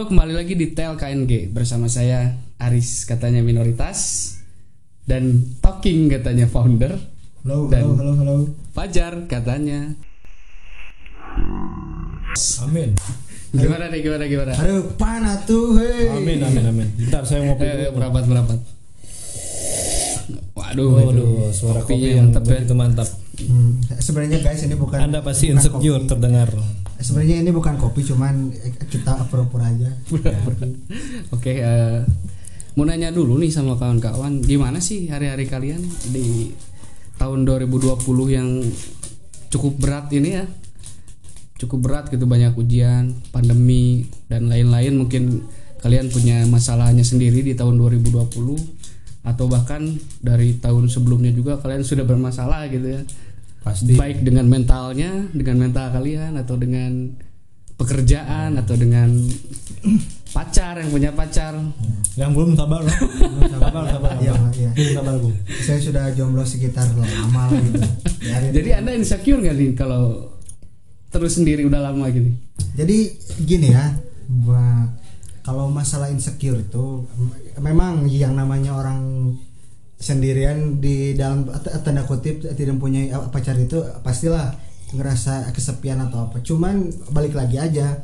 Halo, kembali lagi di Tel KNG bersama saya Aris katanya minoritas dan Talking katanya founder Halo, Dan- halo, halo, halo. Fajar katanya. Amin. Gimana nih gimana gimana? Aduh, panas tuh, hei. Amin, amin, amin. Bentar saya ngopi Eh, dulu. merapat merapat. Waduh, Waduh, suara Kopi kopi yang yang mantap ya. begitu mantap. Hmm, sebenarnya guys ini bukan Anda pasti insecure kopi. terdengar. Sebenarnya ini bukan kopi, cuman eh, kita pura-pura aja. Oke, eh, mau nanya dulu nih sama kawan-kawan, gimana sih hari-hari kalian di tahun 2020 yang cukup berat ini ya? Cukup berat gitu banyak ujian, pandemi dan lain-lain mungkin kalian punya masalahnya sendiri di tahun 2020 atau bahkan dari tahun sebelumnya juga kalian sudah bermasalah gitu ya. Pasti. Baik dengan mentalnya, dengan mental kalian atau dengan pekerjaan atau dengan pacar yang punya pacar Yang belum sabar loh. sabar, sabar. Iya, iya. Belum sabar, Bung. Saya sudah jomblo sekitar lama lah gitu. Dari- Jadi anda insecure nggak nih kalau terus sendiri udah lama gitu? Jadi gini ya, kalau masalah insecure itu memang yang namanya orang sendirian di dalam tanda kutip tidak punya pacar itu pastilah ngerasa kesepian atau apa. Cuman balik lagi aja.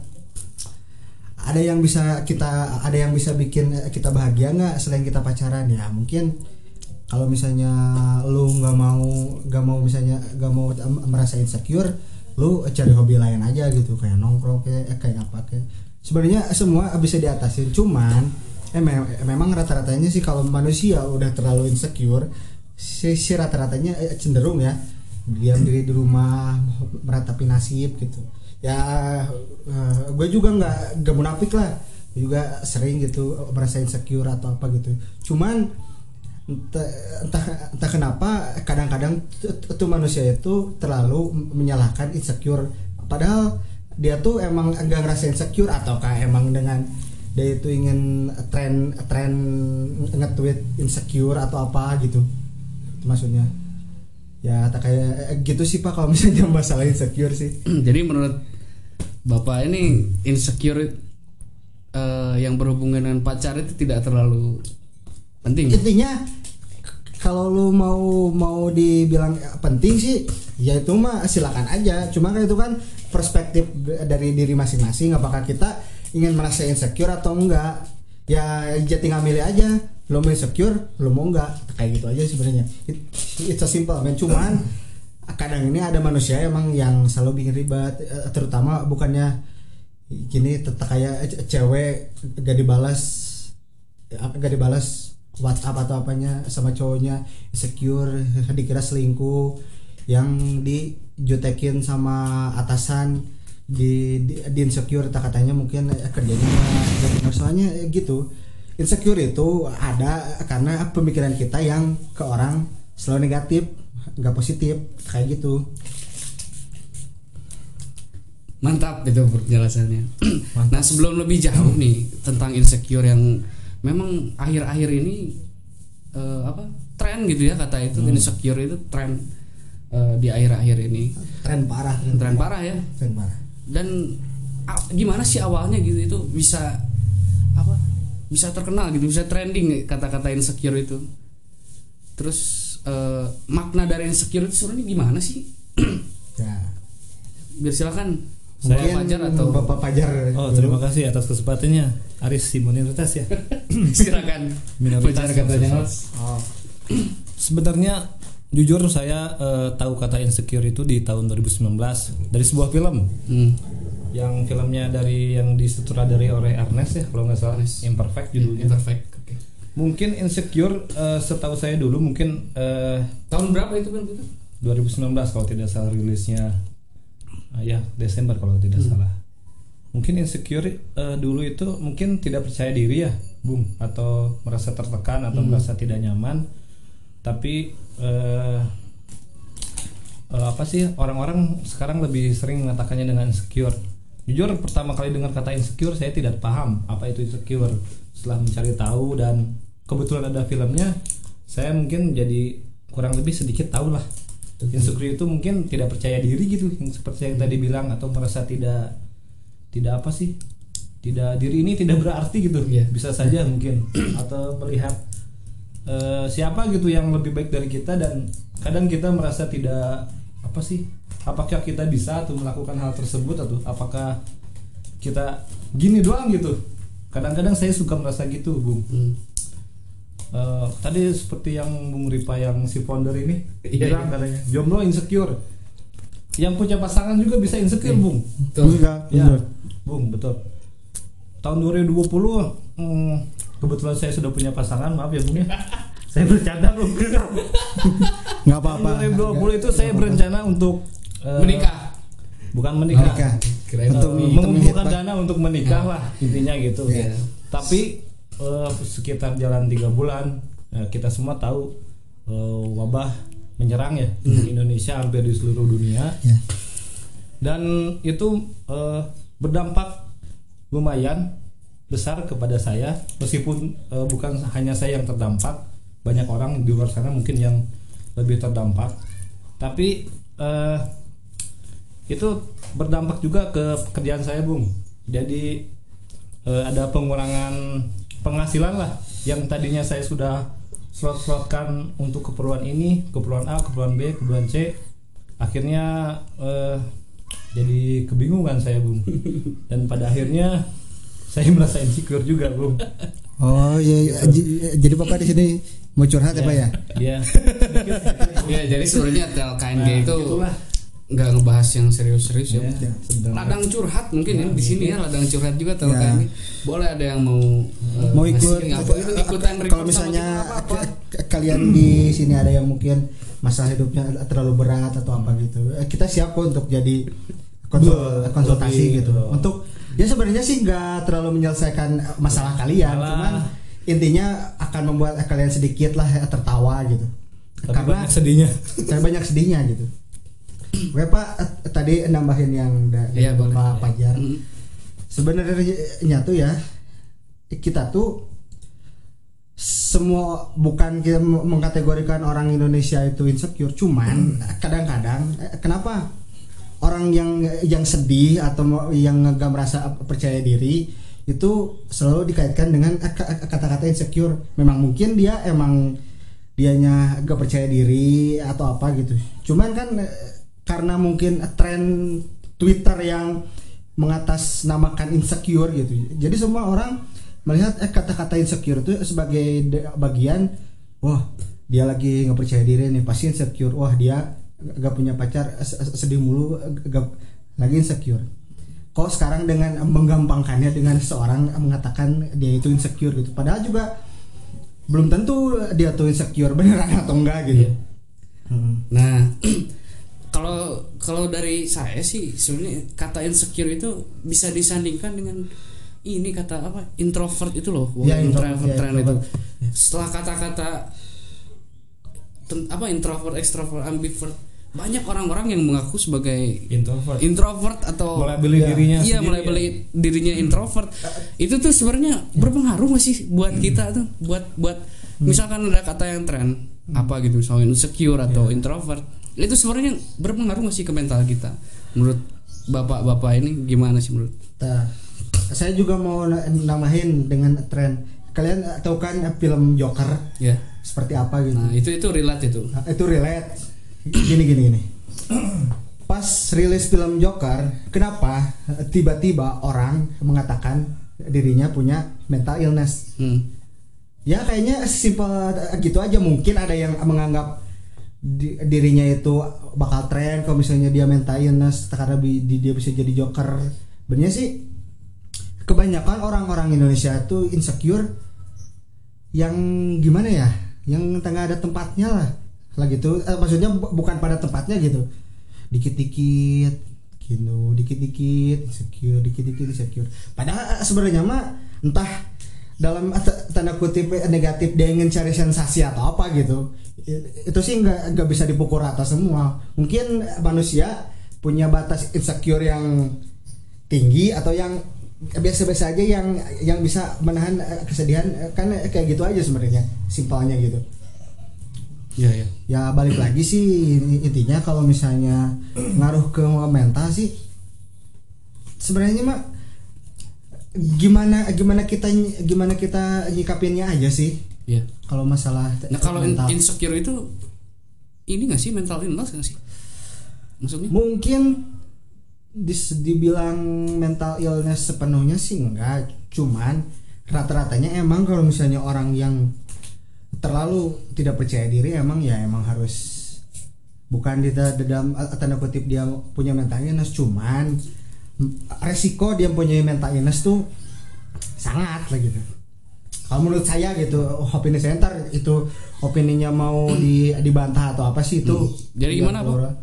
Ada yang bisa kita ada yang bisa bikin kita bahagia nggak selain kita pacaran ya mungkin kalau misalnya lu nggak mau nggak mau misalnya nggak mau merasa insecure lu cari hobi lain aja gitu kayak nongkrong kayak kayak apa kayak sebenarnya semua bisa diatasin cuman eh me- memang rata-ratanya sih kalau manusia udah terlalu insecure si, si rata-ratanya eh, cenderung ya diam diri di rumah meratapi nasib gitu. Ya eh, gue juga nggak nggak munafik lah. Gue juga sering gitu merasa insecure atau apa gitu. Cuman entah entah, entah kenapa kadang-kadang tuh manusia itu terlalu menyalahkan insecure. Padahal dia tuh emang enggak ngerasa insecure ataukah emang dengan dia itu ingin tren tren nge-tweet insecure atau apa gitu. Itu maksudnya. Ya tak kayak gitu sih pak kalau misalnya masalah insecure sih. Jadi menurut bapak ini insecure eh, yang berhubungan dengan pacar itu tidak terlalu penting. intinya kalau lu mau mau dibilang penting sih ya itu mah silakan aja. Cuma kan itu kan perspektif dari diri masing-masing. Apakah kita ingin merasa insecure atau enggak ya ya tinggal milih aja. Lo mau insecure lo mau enggak. Kayak gitu aja sebenarnya. It- it's a simple man. Cuman kadang ini ada manusia emang yang selalu bikin ribet eh, terutama bukannya gini tetap kayak ce- cewek gak dibalas gak dibalas WhatsApp atau apanya sama cowoknya insecure dikira selingkuh yang dijutekin sama atasan di, di, di insecure tak katanya mungkin eh, kerjanya benar. Soalnya eh, gitu. Insecure itu ada karena pemikiran kita yang ke orang selalu negatif nggak positif kayak gitu. Mantap itu penjelasannya. nah sebelum lebih jauh nih tentang insecure yang memang akhir-akhir ini eh, apa tren gitu ya kata itu insecure itu tren eh, di akhir-akhir ini. Tren parah. Tren parah ya. tren parah Dan gimana sih awalnya gitu itu bisa apa bisa terkenal gitu bisa trending kata-kata insecure itu. Terus eh, makna dari insecure itu sebenarnya gimana sih? ya Biar silakan mungkin Bapak Fajar atau bapak pajar Oh, terima kasih atas kesempatannya. Aris si minoritas ya. silakan Minoritas katanya oh Sebenarnya jujur saya eh, tahu kata insecure itu di tahun 2019 dari sebuah film Hmm. yang filmnya dari yang disutradari oleh Ernest ya kalau nggak salah Ernest. Imperfect judulnya. Imperfect. Oke. Mungkin insecure eh, setahu saya dulu mungkin eh, Tahun berapa itu kan itu? 2019 kalau tidak salah rilisnya ah, ya Desember kalau tidak salah mungkin insecure eh, dulu itu mungkin tidak percaya diri ya Bung atau merasa tertekan atau merasa tidak nyaman tapi eh, eh, apa sih orang-orang sekarang lebih sering mengatakannya dengan insecure. Jujur pertama kali dengar kata insecure saya tidak paham apa itu insecure. Setelah mencari tahu dan kebetulan ada filmnya saya mungkin jadi kurang lebih sedikit tahu lah. Insecure itu mungkin tidak percaya diri gitu yang seperti yang tadi bilang atau merasa tidak tidak apa sih tidak diri ini tidak berarti gitu. Iya. bisa saja mungkin. Atau melihat eh, siapa gitu yang lebih baik dari kita dan kadang kita merasa tidak apa sih apakah kita bisa tuh melakukan hal tersebut atau apakah kita gini doang gitu kadang-kadang saya suka merasa gitu bung Hmm. Eh, tadi seperti yang Bung Ripa yang si founder ini Iya, bilang iya. katanya jomblo insecure yang punya pasangan juga bisa insecure Iya. bung Tuh. Enggak, ya bung betul tahun 2020 hmm, kebetulan saya sudah punya pasangan maaf ya bung ya. Saya bercanda bung. Nggak apa-apa. 2020 itu saya berencana untuk eh, Menikah. bukan menikah, Menikah. Kirain Untuk- untuk mengumpulkan dana untuk menikah lah intinya gitu. Iya. tapi eh, sekitar jalan tiga bulan eh, kita semua tahu wabah menyerang ya di Indonesia hampir di seluruh dunia. Ya dan itu berdampak lumayan besar kepada saya meskipun eh, bukan hanya saya yang terdampak banyak orang di luar sana mungkin yang lebih terdampak. Tapi eh, itu berdampak juga ke pekerjaan saya bung. Jadi eh, ada pengurangan penghasilan lah yang tadinya saya sudah slot-slotkan untuk keperluan ini keperluan A keperluan B keperluan C. Akhirnya jadi kebingungan saya bung. Dan pada akhirnya saya merasa insecure juga bung oh iya, iya. J- jadi bapak di sini mau curhat ya pak ya ya Ya jadi sebenarnya TLKNG Nah, itu itulah. nggak ngebahas yang serius-serius ya. Ya. Ladang curhat mungkin ya di sini ya ladang curhat juga Ya. TLKNG. Boleh ada yang mau eh, mau ikut ngasih apa gitu, ikutan kalau misalnya k- k- kalian di sini ada yang mungkin masalah hidupnya terlalu berat atau apa gitu eh, kita siap kok untuk jadi konsul- konsultasi gitu untuk ya sebenarnya sih nggak terlalu menyelesaikan masalah kalian Malah- cuman intinya akan membuat kalian sedikit lah tertawa gitu tapi karena banyak sedihnya saya banyak sedihnya gitu Oke Pak, eh, tadi nambahin yang dari Iya, boleh. Pak Fajar. Mm. Sebenarnya tuh ya kita tuh semua bukan kita mengkategorikan orang Indonesia itu insecure, cuman kadang-kadang eh, kenapa orang yang yang sedih atau yang nggak merasa percaya diri itu selalu dikaitkan dengan ka- kata-kata insecure. Memang mungkin dia emang dianya gak percaya diri atau apa gitu. Cuman kan karena mungkin tren Twitter yang mengatasnamakan insecure gitu. Jadi semua orang melihat eh, kata-kata insecure itu sebagai bagian wah dia lagi nggak percaya diri nih pasti insecure. Wah dia gak punya pacar sedih mulu gak, lagi insecure. Kok sekarang dengan menggampangkannya dengan seorang mengatakan dia itu insecure gitu. Padahal juga belum tentu dia tuh insecure beneran atau enggak gitu. Iya. Hmm. Nah, kalau kalau dari saya sih sebenarnya kata insecure itu bisa disandingkan dengan ini kata apa introvert itu loh, Ya, introvert, introvert ya, trend itu. introvert. Setelah kata-kata apa introvert, extrovert, ambivert, banyak orang-orang yang mengaku sebagai introvert. introvert atau melabeli Ya. dirinya iya mulai ya. beli dirinya introvert. Itu tuh sebenarnya berpengaruh gak sih buat kita tuh? Buat buat misalkan ada kata yang tren apa gitu misalnya insecure atau introvert itu sebenarnya berpengaruh gak sih ke mental kita? Menurut bapak-bapak ini gimana sih menurut? Nah, saya juga mau na- nambahin dengan tren. Kalian eh, tahu kan film Joker? Ya seperti apa gitu? nah itu itu relate itu. Nah, itu relate. Gini gini gini. Pas rilis film Joker, kenapa tiba-tiba orang mengatakan dirinya punya mental illness? hmm. Ya kayaknya simpel gitu aja. Mungkin ada yang menganggap di- dirinya itu bakal tren kalau misalnya dia mental illness karena bi- di- dia bisa jadi Joker. Benernya sih kebanyakan orang-orang Indonesia itu insecure yang gimana ya? Yang tengah ada tempatnya lah. Lah gitu. Eh, maksudnya bu- bukan pada tempatnya gitu. Dikit-dikit gitu, dikit-dikit insecure, dikit-dikit insecure. Padahal eh, sebenarnya mah entah dalam tanda kutip negatif dia ingin cari sensasi atau apa gitu itu sih nggak nggak bisa dipukul rata semua mungkin manusia punya batas insecure yang tinggi atau yang biasa-biasa aja yang yang bisa menahan eh, kesedihan eh, kan eh, kayak gitu aja sebenarnya simpelnya gitu ya ya ya balik lagi sih intinya kalau misalnya ngaruh ke mental sih sebenarnya mah gimana gimana kita gimana kita nyikapinnya aja sih. Ya kalau masalah nah kalau mental. insecure itu ini nggak sih mental illness nggak sih? Maksudnya? Mungkin dis, dibilang mental illness sepenuhnya sih enggak cuman rata-ratanya emang kalau misalnya orang yang terlalu tidak percaya diri emang ya emang harus bukan di da- dalam tanda kutip dia punya mental illness cuman resiko dia punya mental illness tuh sangat lah gitu. Kalau menurut saya gitu opini ntar itu opininya mau di dibantah atau apa sih itu Jadi gimana, Pak?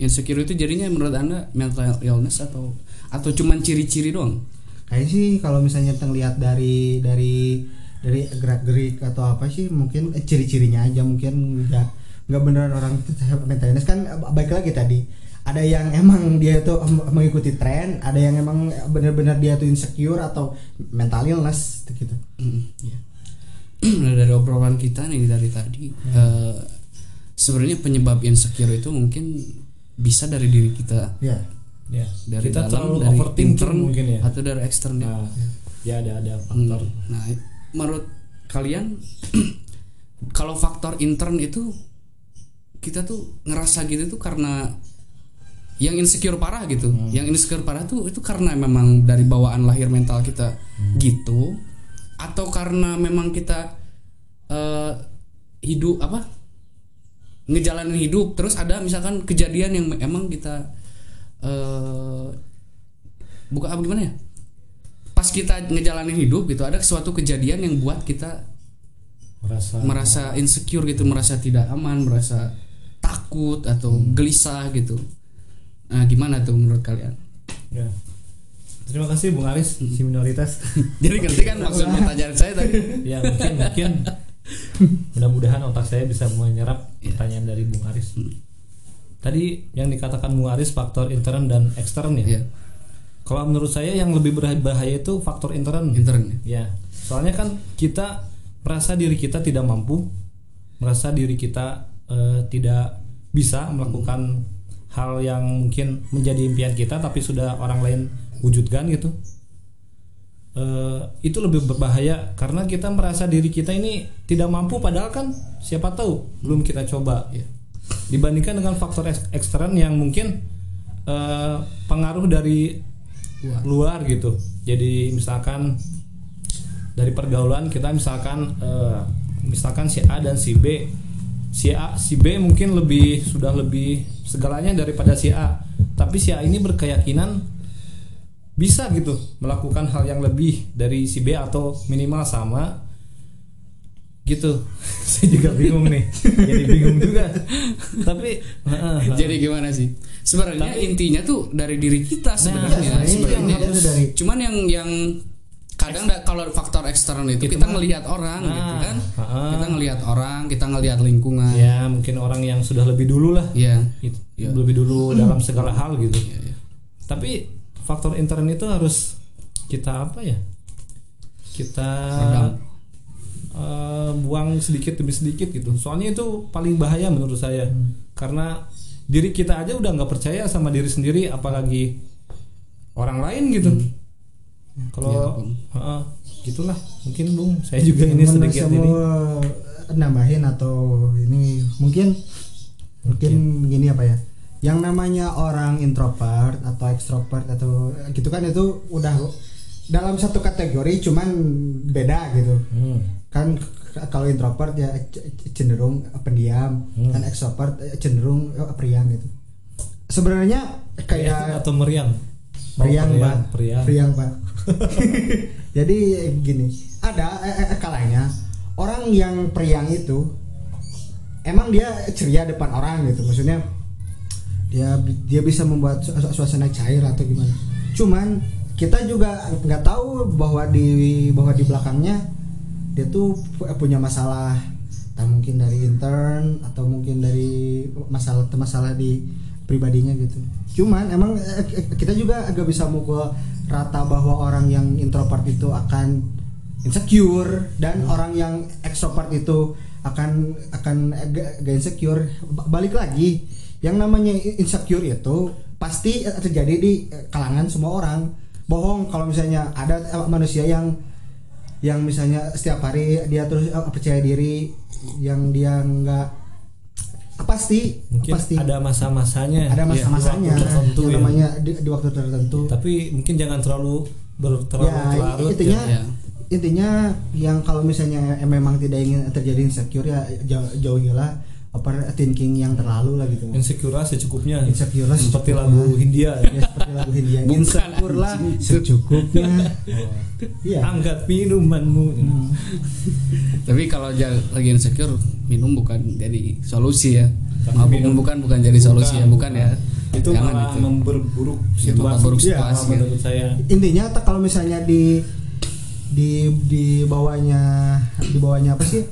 insecure itu jadinya menurut anda mental illness atau atau cuman ciri-ciri doang? Kayaknya sih kalau misalnya kita lihat dari dari dari gerak gerik atau apa sih mungkin eh, ciri-cirinya aja mungkin nggak nggak beneran orang itu mental illness kan eh, baik lagi tadi ada yang emang dia itu em- mengikuti tren ada yang emang bener-bener dia tuh insecure atau mental illness gitu. Hmm, iya. Nah, dari obrolan kita nih dari tadi eh, sebenarnya penyebab insecure itu mungkin bisa dari diri kita. Ya. Ya. Dari kita dalam terlalu dari overthinking intern mungkin ya. atau dari eksternal. Nah, ya ada ada Hmm, faktor. Nah, menurut kalian kalau faktor intern itu kita tuh ngerasa gitu tuh karena yang insecure parah gitu. Yang insecure parah tuh itu karena memang dari bawaan lahir mental kita gitu atau karena memang kita eh, hidup apa? ngejalanin hidup terus ada misalkan kejadian yang emang kita eh buka apa gimana ya? Pas kita ngejalanin hidup gitu ada suatu kejadian yang buat kita merasa merasa insecure gitu merasa tidak aman merasa takut atau gelisah gitu. Nah gimana tuh menurut kalian? Ya. Terima kasih Bung Aris si minoritas. Jadi ngerti kan maksud pertanyaan saya tadi? Ya mungkin mungkin. Mudah-mudahan otak saya bisa menyerap Iya. pertanyaan dari Bung Aris. Tadi yang dikatakan Bung Aris faktor intern dan ekstern ya? Ya kalau menurut saya yang lebih berbahaya itu faktor intern. Intern. Ya soalnya kan kita merasa diri kita tidak mampu merasa diri kita eh, tidak bisa melakukan hal yang mungkin menjadi impian kita tapi sudah orang lain wujudkan gitu. Eh, itu lebih berbahaya karena kita merasa diri kita ini tidak mampu padahal kan siapa tahu belum kita coba ya. Dibandingkan dengan faktor eks- ekstern yang mungkin eh, pengaruh dari Luar. luar gitu. Jadi misalkan dari pergaulan kita misalkan eh, misalkan si A dan si B. Si A si B mungkin lebih sudah lebih segalanya daripada si A. Tapi si A ini berkeyakinan bisa gitu melakukan hal yang lebih dari si B atau minimal sama gitu. Saya juga bingung nih. Jadi bingung juga. Tapi jadi gimana sih? Sebenarnya intinya tuh dari diri kita sebenarnya sebenarnya sebenarnya. dari- cuman yang yang kadang da- kalau faktor eksternal itu Gitu kita mah. ngelihat orang gitu Nah, kan. heeh. kita ngelihat orang kita ngelihat lingkungan. Ya mungkin orang yang sudah lebih dulu lah. Ya. Itu, Ya. lebih dulu dalam segala hal gitu. Ya, ya. tapi faktor intern itu harus kita apa ya? Kita Redam. Eh, buang sedikit demi sedikit gitu. Soalnya itu paling bahaya menurut saya. Karena diri kita aja udah nggak percaya sama diri sendiri apalagi orang lain gitu. Kalau Ya, heeh, gitulah. Mungkin bung saya juga ini sedikit ini. mau nambahin atau ini mungkin mungkin gini apa ya? Yang namanya orang introvert atau ekstrovert atau gitu kan itu udah dalam satu kategori cuman beda gitu. Hmm. Kan kalau introvert ya cenderung pendiam Hmm. kan ekstrovert cenderung periang gitu sebenarnya kayak atau meriang Oh, Priang, periang, Pak. periang. Priang, Pak. Jadi gini, ada eh, eh, kalanya orang yang priang itu emang dia ceria depan orang gitu. Maksudnya dia dia bisa membuat su- su- suasana cair atau gimana. Cuman kita juga nggak tahu bahwa di bahwa di belakangnya dia tuh pu- punya masalah entah mungkin dari intern atau mungkin dari masalah masalah di pribadinya gitu. Cuman emang eh, eh, kita juga agak bisa mukul rata bahwa orang yang introvert itu akan insecure dan orang yang ekstrovert itu akan akan agak insecure. Ba- Balik lagi, yang namanya insecure itu pasti terjadi di eh, kalangan semua orang bohong kalau misalnya ada manusia yang yang misalnya setiap hari dia terus eh, percaya diri yang dia nggak pasti mungkin pasti. ada masa-masanya. Ada ya, masa-masanya. waktu tertentu yang ya. namanya di, di waktu tertentu. Tapi mungkin jangan terlalu ber, terlalu ya larut intinya ya. intinya yang kalau misalnya eh, memang tidak ingin terjadi insecure ya jauh, jauhilah overthinking yang terlalu lah gitu. Insecure lah secukupnya. Insecure lah seperti lagu Hindia. Ya seperti lagu Hindia. Bukan, insecure lah secukupnya. Iya. Angkat minumanmu. Tapi kalau lagi insecure minum bukan jadi solusi ya. Tapi Mabuk minum- bukan bukan jadi solusi ya, bukan ya. itu Jangan malah itu. memperburuk Ya, situasi. memperburuk Iya, situasi, ya. menurut saya. Intinya kalau misalnya di di di bawahnya di bawahnya apa sih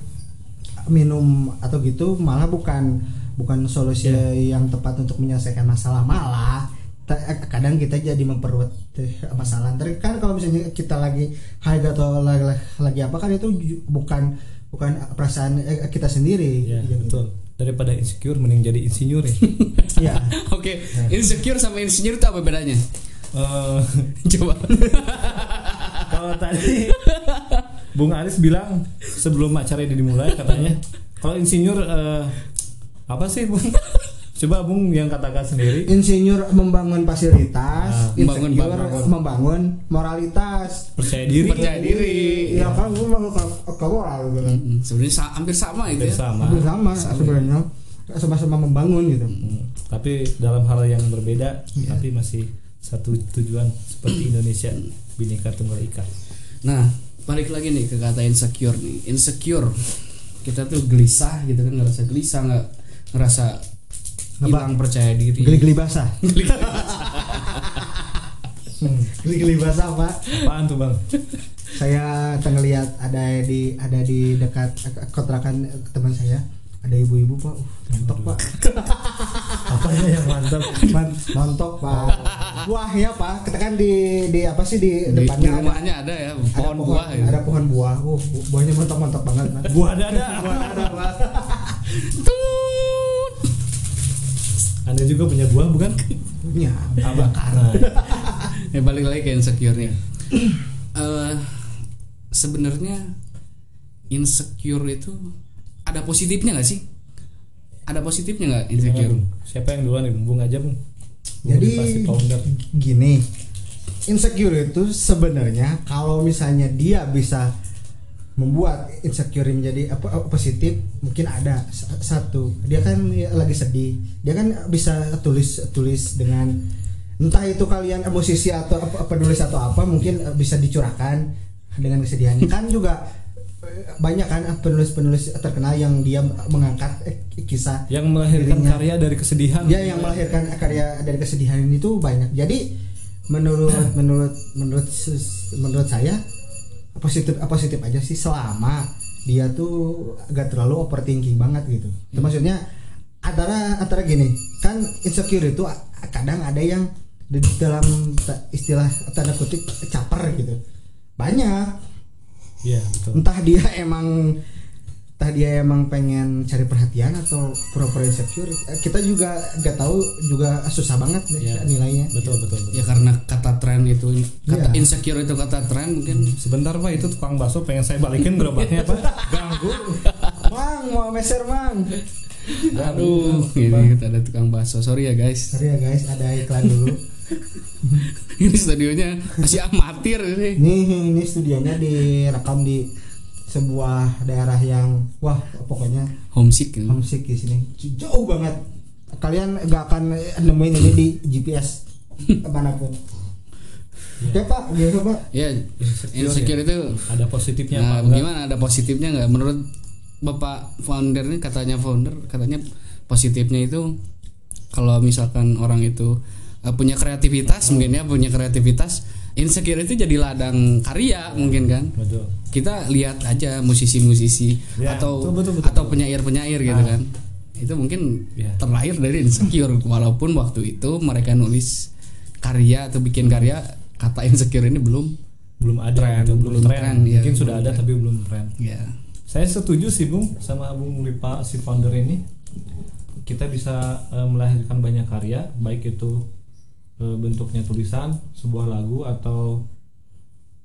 minum atau gitu malah bukan bukan solusi Iya. yang tepat untuk menyelesaikan masalah malah eh, kadang kita jadi memperbuat eh, masalah Ntar kan kalau misalnya kita lagi high atau lagi, lagi apa kan itu bukan bukan perasaan eh, kita sendiri ya Gitu. betul daripada insecure mending jadi insinyur ya ya Oke, insecure sama insinyur itu apa bedanya? Eh, Coba. kalau tadi Bung Aris bilang sebelum acara ini dimulai katanya kalau insinyur eh, apa sih Bung? Coba Bung yang katakan sendiri. Insinyur membangun fasilitas Ah, membangun- insecure membangun. membangun moralitas. Percaya diri. Percaya diri. ya kan gue mau ke ke moral gitu. Sebenarnya sa- hampir sama itu hampir ya. sama. Hampir sama sebenarnya. Sama-sama membangun gitu. Hmm, tapi dalam hal yang berbeda tapi masih satu tujuan seperti Indonesia Bhinneka Tunggal Ika. Nah, balik lagi nih ke kata insecure nih. Insecure. Kita tuh gelisah gitu kan, ngerasa gelisah nggak ngerasa hilang percaya diri. geli-geli basah. Geli- geli-geli basah pak. Apaan tuh Bang? Saya ngeliat ada di ada di dekat kontrakan teman saya. Ada ibu-ibu pak. Uh, mantap pak. Apanya yang mantap? Man- mantap pak buah ya pak. Kita kan di di apa sih di, di, di depannya ada rumahnya ada ya ada pohon buah ya. ada pohon buah. Uh, bu- buahnya mantap mantap banget Pak. buah dada buah ada pak Tut. anda juga punya buah bukan? Punya apa karena ya balik lagi ke insecure nya Eh, sebenarnya insecure itu ada positifnya nggak sih? Ada positifnya nggak insecure? Siapa yang duluan? Nih Bung aja Bung Jadi gini, insecure itu sebenarnya kalau misalnya dia bisa membuat insecure menjadi apa, positif, mungkin ada satu. Dia kan lagi sedih, dia kan bisa tulis tulis dengan entah itu kalian musisi atau apa, penulis atau apa, mungkin bisa dicurahkan dengan kesedihannya. kan juga banyak kan penulis-penulis terkenal yang dia mengangkat eh, kisah yang melahirkan Dirinya. karya dari kesedihan. Dia yang melahirkan karya dari kesedihan itu banyak. Jadi menurut menurut menurut menurut saya positif positif aja sih. Selama dia tuh agak terlalu overthinking banget gitu. Itu maksudnya antara antara gini kan insecure itu kadang ada yang di dalam istilah tanda kutip caper gitu. Banyak Iya betul. Entah dia emang entah dia emang pengen cari perhatian atau pura-pura insecure. Eh, kita juga nggak tahu juga susah banget deh Iya. nilainya. Betul betul betul. Ya karena kata tren itu kata Iya. insecure itu kata tren mungkin. Sebentar pak itu tukang bakso pengen saya balikin gerobaknya pak. Ganggu. Mang mau meser mang. Aduh ini kita ada tukang bakso. Sorry ya guys. Sorry ya guys ada iklan dulu ini studionya masih amatir ini. Nih ini studionya direkam di sebuah daerah yang wah pokoknya homesick ini. homesick di sini. Jauh banget. Kalian nggak akan nemuin ini di GPS ke mana pun Oke pak, biasa pak. ya insecure itu ada positifnya nah apa gimana ada positifnya nggak menurut bapak founder ini katanya founder katanya positifnya itu kalau misalkan orang itu eh, punya kreativitas mungkin ya punya kreativitas insecure itu jadi ladang karya mungkin kan. Betul. Kita lihat aja musisi-musisi Ya, atau betul, betul, betul. atau penyair-penyair gitu Ah. kan. Itu mungkin Ya. terlahir dari insecure walaupun waktu itu mereka nulis karya atau bikin karya kata insecure ini belum belum ada Tren, gitu, belum belum tren, tren, iya, mungkin belum sudah ada tapi belum tren ya. Saya setuju sih bung sama bung Ripa si founder ini. Kita bisa eh, melahirkan banyak karya baik itu eh, bentuknya tulisan sebuah lagu atau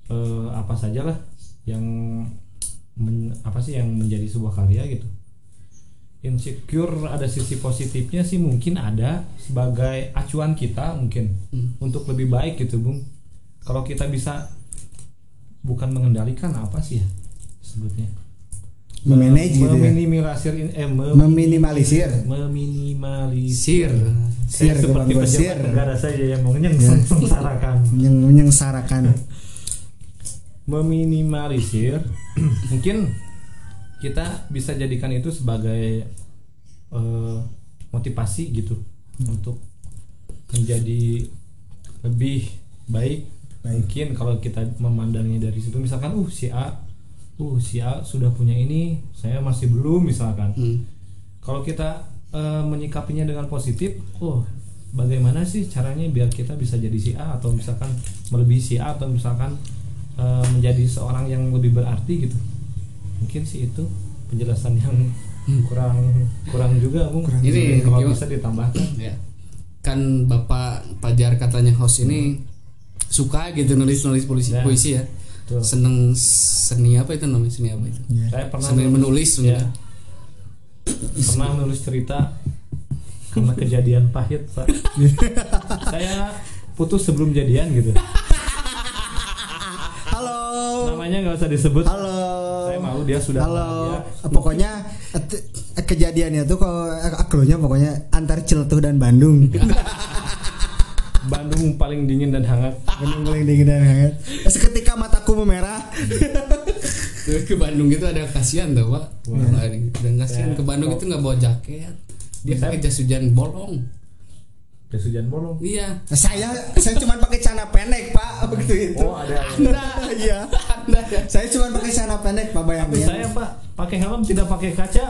eh, apa sajalah yang men- apa sih yang menjadi sebuah karya gitu. Insecure ada sisi positifnya sih mungkin ada sebagai acuan kita mungkin Hmm. untuk lebih baik gitu bung. Kalau kita bisa bukan mengendalikan apa sih ya sebutnya Memanage gitu ya. meminimalisir eh, mem- Meminimalisir. meminimalisir Sir, Saya seperti sir. negara saja yang Ya. sengsarakan Yang menyengsarakan. meminimalisir mungkin kita bisa jadikan itu sebagai eh, motivasi gitu untuk menjadi lebih baik Baik. mungkin kalau kita memandangnya dari situ misalkan uh si A uh si A sudah punya ini saya masih belum misalkan. Hmm. kalau kita eh, menyikapinya dengan positif oh bagaimana sih caranya biar kita bisa jadi si A atau misalkan melebihi si A atau misalkan eh, menjadi seorang yang lebih berarti gitu? Mungkin sih itu penjelasan yang kurang kurang juga bung. Kurang Ini Mungkin kalau gimana? bisa ditambahkan. Ya. Kan bapak Pajar katanya host ini suka gitu nulis nulis puisi Ya. puisi ya Betul. seneng seni apa itu namanya seni apa itu Ya. saya pernah Seni menulis ya, ya. pernah menulis cerita karena kejadian pahit pak saya putus sebelum jadian gitu Halo. namanya nggak usah disebut Halo. saya malu dia sudah Halo. bahagia. Pokoknya kejadiannya tuh kalau aklunya pokoknya antar Ciletuh dan Bandung. Bandung paling dingin dan hangat Bandung paling dingin dan hangat. Mataku memerah. ke Bandung itu ada kasihan tuh pak Wah. dan kasihan Ya. ke Bandung itu nggak bawa jaket dia pakai jas hujan bolong jas hujan bolong iya Saya saya cuma pakai celana pendek, Pak, begitu itu. oh ada anda Iya. anda ya Saya cuma pakai celana pendek, Pak, bayangin. saya pak pakai helm tidak pakai kaca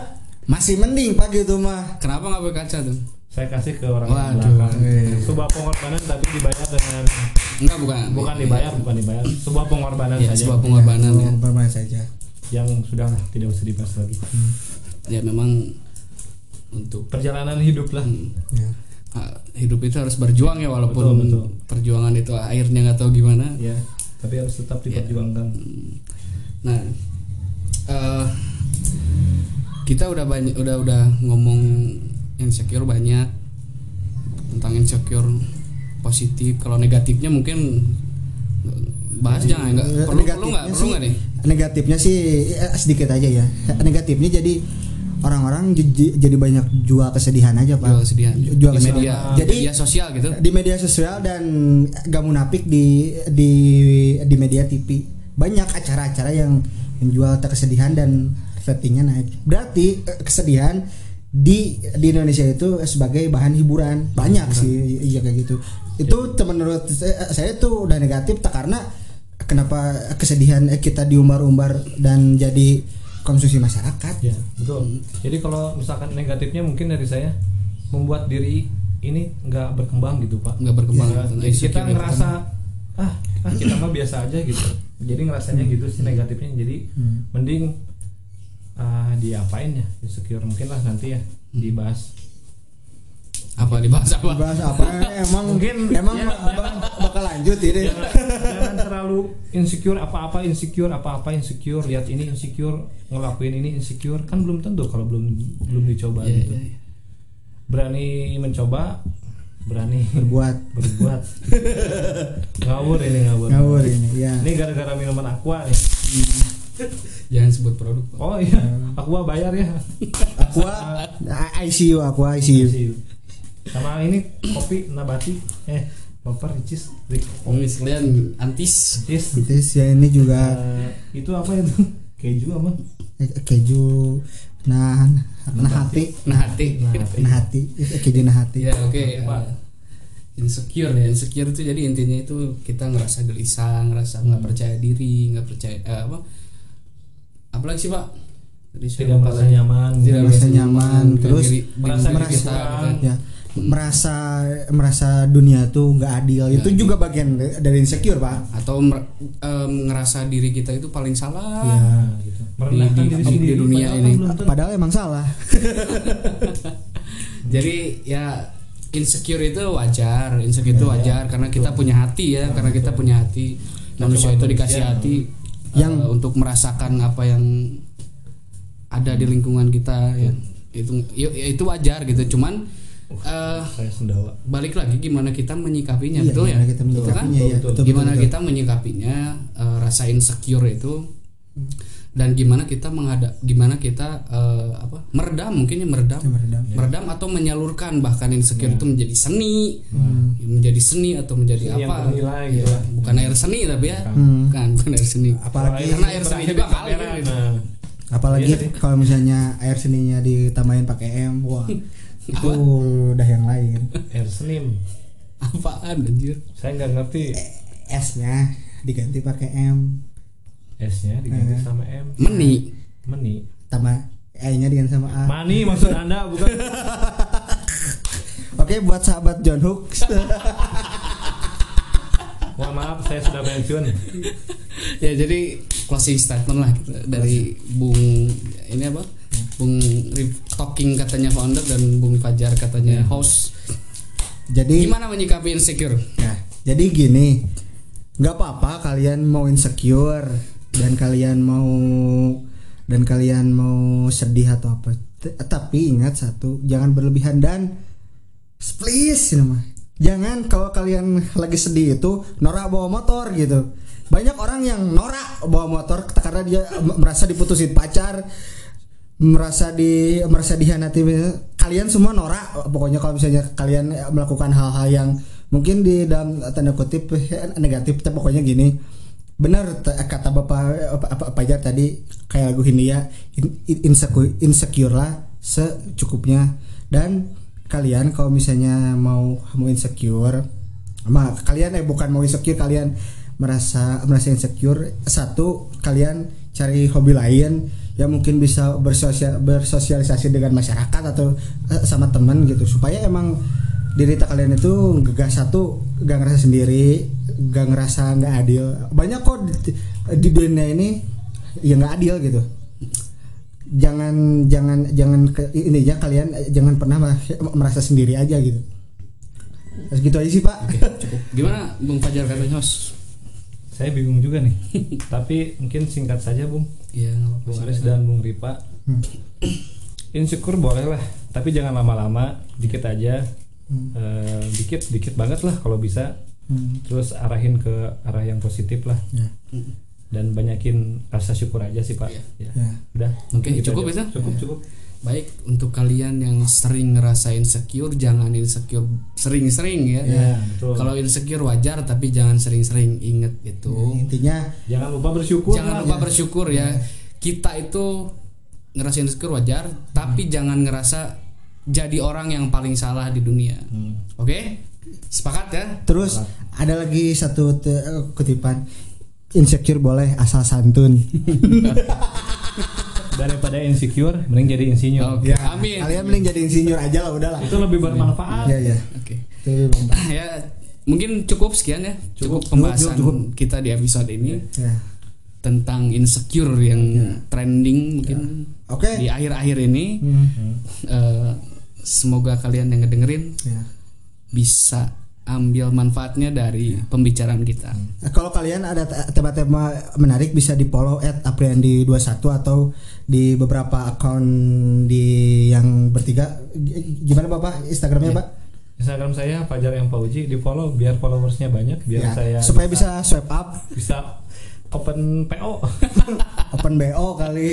Masih mending, Pak, gitu mah. kenapa nggak pakai kaca tuh saya kasih ke orang Waduh. belakang Eh. sebuah pengorbanan tapi dibayar dengan enggak bukan bukan dibayar bukan dibayar sebuah pengorbanan ya, saja sebuah pengorbanan ya. Bermain saja. yang sudah lah, tidak usah dibahas lagi ya memang untuk perjalanan hidup lah Ya. ah, hidup itu harus berjuang ya walaupun Betul, betul. perjuangan itu akhirnya nggak tahu gimana ya tapi harus tetap Ya. diperjuangkan nah eh, kita udah banyak udah udah ngomong insecure banyak tentang insecure positif. Kalau negatifnya mungkin bahas jangan nggak Eh, perlu perlu nggak? Perlu nggak Negatifnya sih eh, sedikit aja ya. Negatifnya jadi orang-orang jadi banyak jual kesedihan aja, Pak. jual kesedihan. Jual di kesedihan. media Jadi media sosial gitu. di media sosial dan gak munafik di di di media TV banyak acara-acara yang menjual kesedihan dan ratingnya naik. Berarti eh, kesedihan di di Indonesia itu sebagai bahan hiburan. Banyak sih iya kayak gitu. Itu tuh menurut saya, saya tuh udah negatif tak karena kenapa kesedihan kita diumbar-umbar dan jadi konsumsi masyarakat. Ya betul. Jadi kalau misalkan negatifnya mungkin dari saya membuat diri ini nggak berkembang gitu pak. Nggak berkembang. Ya, jadi kita insecure itu. ngerasa ah ah kita mah biasa aja gitu. Jadi ngerasanya gitu sih negatifnya. Jadi Hmm. mending ah diapain ya? Insecure mungkin lah nanti ya dibahas. Apa dibahas apa? Bahas apa? Emang Mungkin, emang ya, bak- jangan. bakal lanjut ini. Jangan, jangan terlalu insecure apa-apa insecure apa-apa insecure. Lihat ini insecure ngelakuin ini insecure. Kan belum tentu kalau belum belum dicoba Iya, gitu. iya, iya. berani mencoba berani berbuat. berbuat. Ngawur ini ngawur. Ngawur ini ya ini gara-gara minuman aqua nih jangan sebut produk Pak. oh iya. Aqua bayar ya. Aqua? ICU Aqua ICU sama ini kopi nabati. Eh baper ricis Rick. ini sekalian antis. Ricis Terus ya ini juga. Eh, itu apa itu? Keju apa? Eh, keju. Nah nah hati nah hati nah, nah hati Eh, keju nah hati ya oke Pak. eh, insecure ya insecure itu jadi intinya itu kita ngerasa gelisah ngerasa nggak percaya diri nggak percaya eh, apa apalagi sih pak? Saya tidak merasa lagi. nyaman tidak merasa nyaman, terus diri- merasa merasa gitu. ya. merasa merasa dunia tuh nggak adil. Itu adil. juga bagian dari insecure pak. Atau mer- em, ngerasa diri kita itu paling salah. Ya. Gitu. merendahkan di- diri di sendiri dunia padahal ini. kan padahal emang salah. Jadi ya insecure itu wajar. Insecure itu wajar karena kita punya hati ya. Karena kita punya hati. Manusia itu dikasih hati yang untuk merasakan apa yang ada di lingkungan kita ya itu ya, ya itu wajar gitu. Cuman sendawa balik lagi gimana kita menyikapinya Iya, betul ya? gimana kita Betul kan? menyikapinya, ya. Betul, Betul, gimana betul, kita menyikapinya rasa insecure itu dan gimana kita menghadap gimana kita eh, apa meredam mungkin ya meredam. Ya, meredam. meredam atau menyalurkan bahkan insecure itu menjadi seni. Menjadi seni atau menjadi Seni yang apa. bernilai Ya, gitu. bukan air seni tapi ya. Hmm. bukan bukan air seni. Apalagi karena air seni juga kali. gitu. nah, apalagi Iya sih. kalau misalnya air seninya ditambahin pakai M wah itu udah yang lain. Air senim. Apaan anjir? Saya nggak ngerti. S nya diganti pakai M S nya diganti sama M. Meni. Meni. Tambah E nya diganti sama A. Mani maksud anda bukan? Oke buat sahabat John Hook mohon maaf saya sudah pensiun ya. Jadi closing statement lah gitu, dari Bung ini apa? Bung Talking katanya founder dan Bung Fajar katanya host. Jadi gimana menyikapi insecure? Nah, jadi gini, nggak apa-apa kalian mau insecure dan kalian mau dan kalian mau sedih atau apa. Tapi ingat satu, jangan berlebihan dan please ini mah. Jangan kalau kalian lagi sedih itu norak bawa motor gitu. Banyak orang yang norak bawa motor karena dia merasa diputusin pacar, merasa di merasa dihianati kalian semua norak pokoknya kalau misalnya kalian melakukan hal-hal yang mungkin di dalam tanda kutip eh, negatif tapi pokoknya gini benar kata bapak apa, apa, tadi kayak lagu Hindia in- in- insecure, insecure lah secukupnya. Dan kalian kalau misalnya mau mau insecure sama kalian eh bukan mau insecure kalian merasa merasa insecure satu kalian cari hobi lain yang mungkin bisa bersosial bersosialisasi dengan masyarakat atau eh, sama teman gitu. Supaya emang diri tak kalian itu gak satu gak ngerasa sendiri gak ngerasa nggak adil. Banyak kok di, di dunia ini yang nggak adil gitu. Jangan jangan jangan ke, ini ya kalian jangan pernah merasa sendiri aja gitu. Segitu aja sih pak. Cukup. Gimana Bung Fajar katanya host saya bingung juga nih. Tapi mungkin singkat saja bung. Iya, apa-apa. Bung Aris dan Bung Ripa. Insecure boleh lah tapi jangan lama-lama. Dikit aja. Eh, dikit dikit banget lah kalau bisa Hmm. terus arahin ke arah yang positif lah ya. dan banyakin rasa syukur aja sih pak Iya. ya. Ya. udah Oke, gitu cukup aja. itu? cukup cukup Baik untuk kalian yang sering ngerasain insecure jangan insecure sering-sering ya. ya betul Kalau insecure wajar tapi jangan sering-sering inget gitu. intinya jangan lupa bersyukur jangan lupa bersyukur ya. Kita itu ngerasain insecure wajar tapi jangan ngerasa jadi orang yang paling salah di dunia. Hmm. Oke? Sepakat ya? Terus ada lagi satu te- eh, kutipan insecure boleh asal santun. daripada insecure mending jadi insinyur Oke, amin. Kalian mending jadi insinyur aja lah udahlah. itu lebih bermanfaat Ya ya. Oke. Itu lebih bermanfaat. ya mungkin cukup sekian ya. Cukup, Cukup, pembahasan cukup, kita di episode ini Ya. tentang insecure yang trending mungkin Oke. di akhir-akhir ini. Hmm. Eh, semoga kalian yang ngedengerin Ya. Bisa ambil manfaatnya dari pembicaraan kita. Nah, kalau kalian ada te- tema-tema menarik bisa di follow at apriandi21 atau di beberapa akun di yang bertiga. Gimana bapak? Instagramnya pak? Instagram saya Fajar yang Pauji di follow biar followersnya banyak biar Ya, saya supaya bisa swipe up. bisa open PO open bo kali.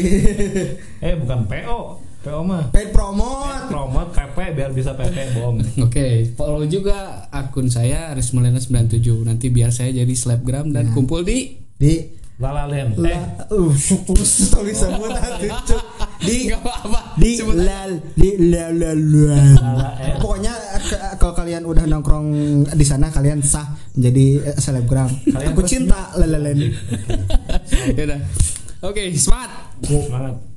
Eh bukan PO PO mah paid promote promote PP biar bisa PP bohong. Oke, follow juga akun saya Arismelena 97 Nanti biar saya jadi selebgram dan kumpul di di Lalalen eh la, uh supus tulis sebut Cuk. di apa-apa di lal di la la la. Lala, eh. pokoknya ke- kalau kalian udah nongkrong di sana kalian sah menjadi eh, selebgram. Kalian aku cinta lalalen Yaudah. Oke, semangat. Semangat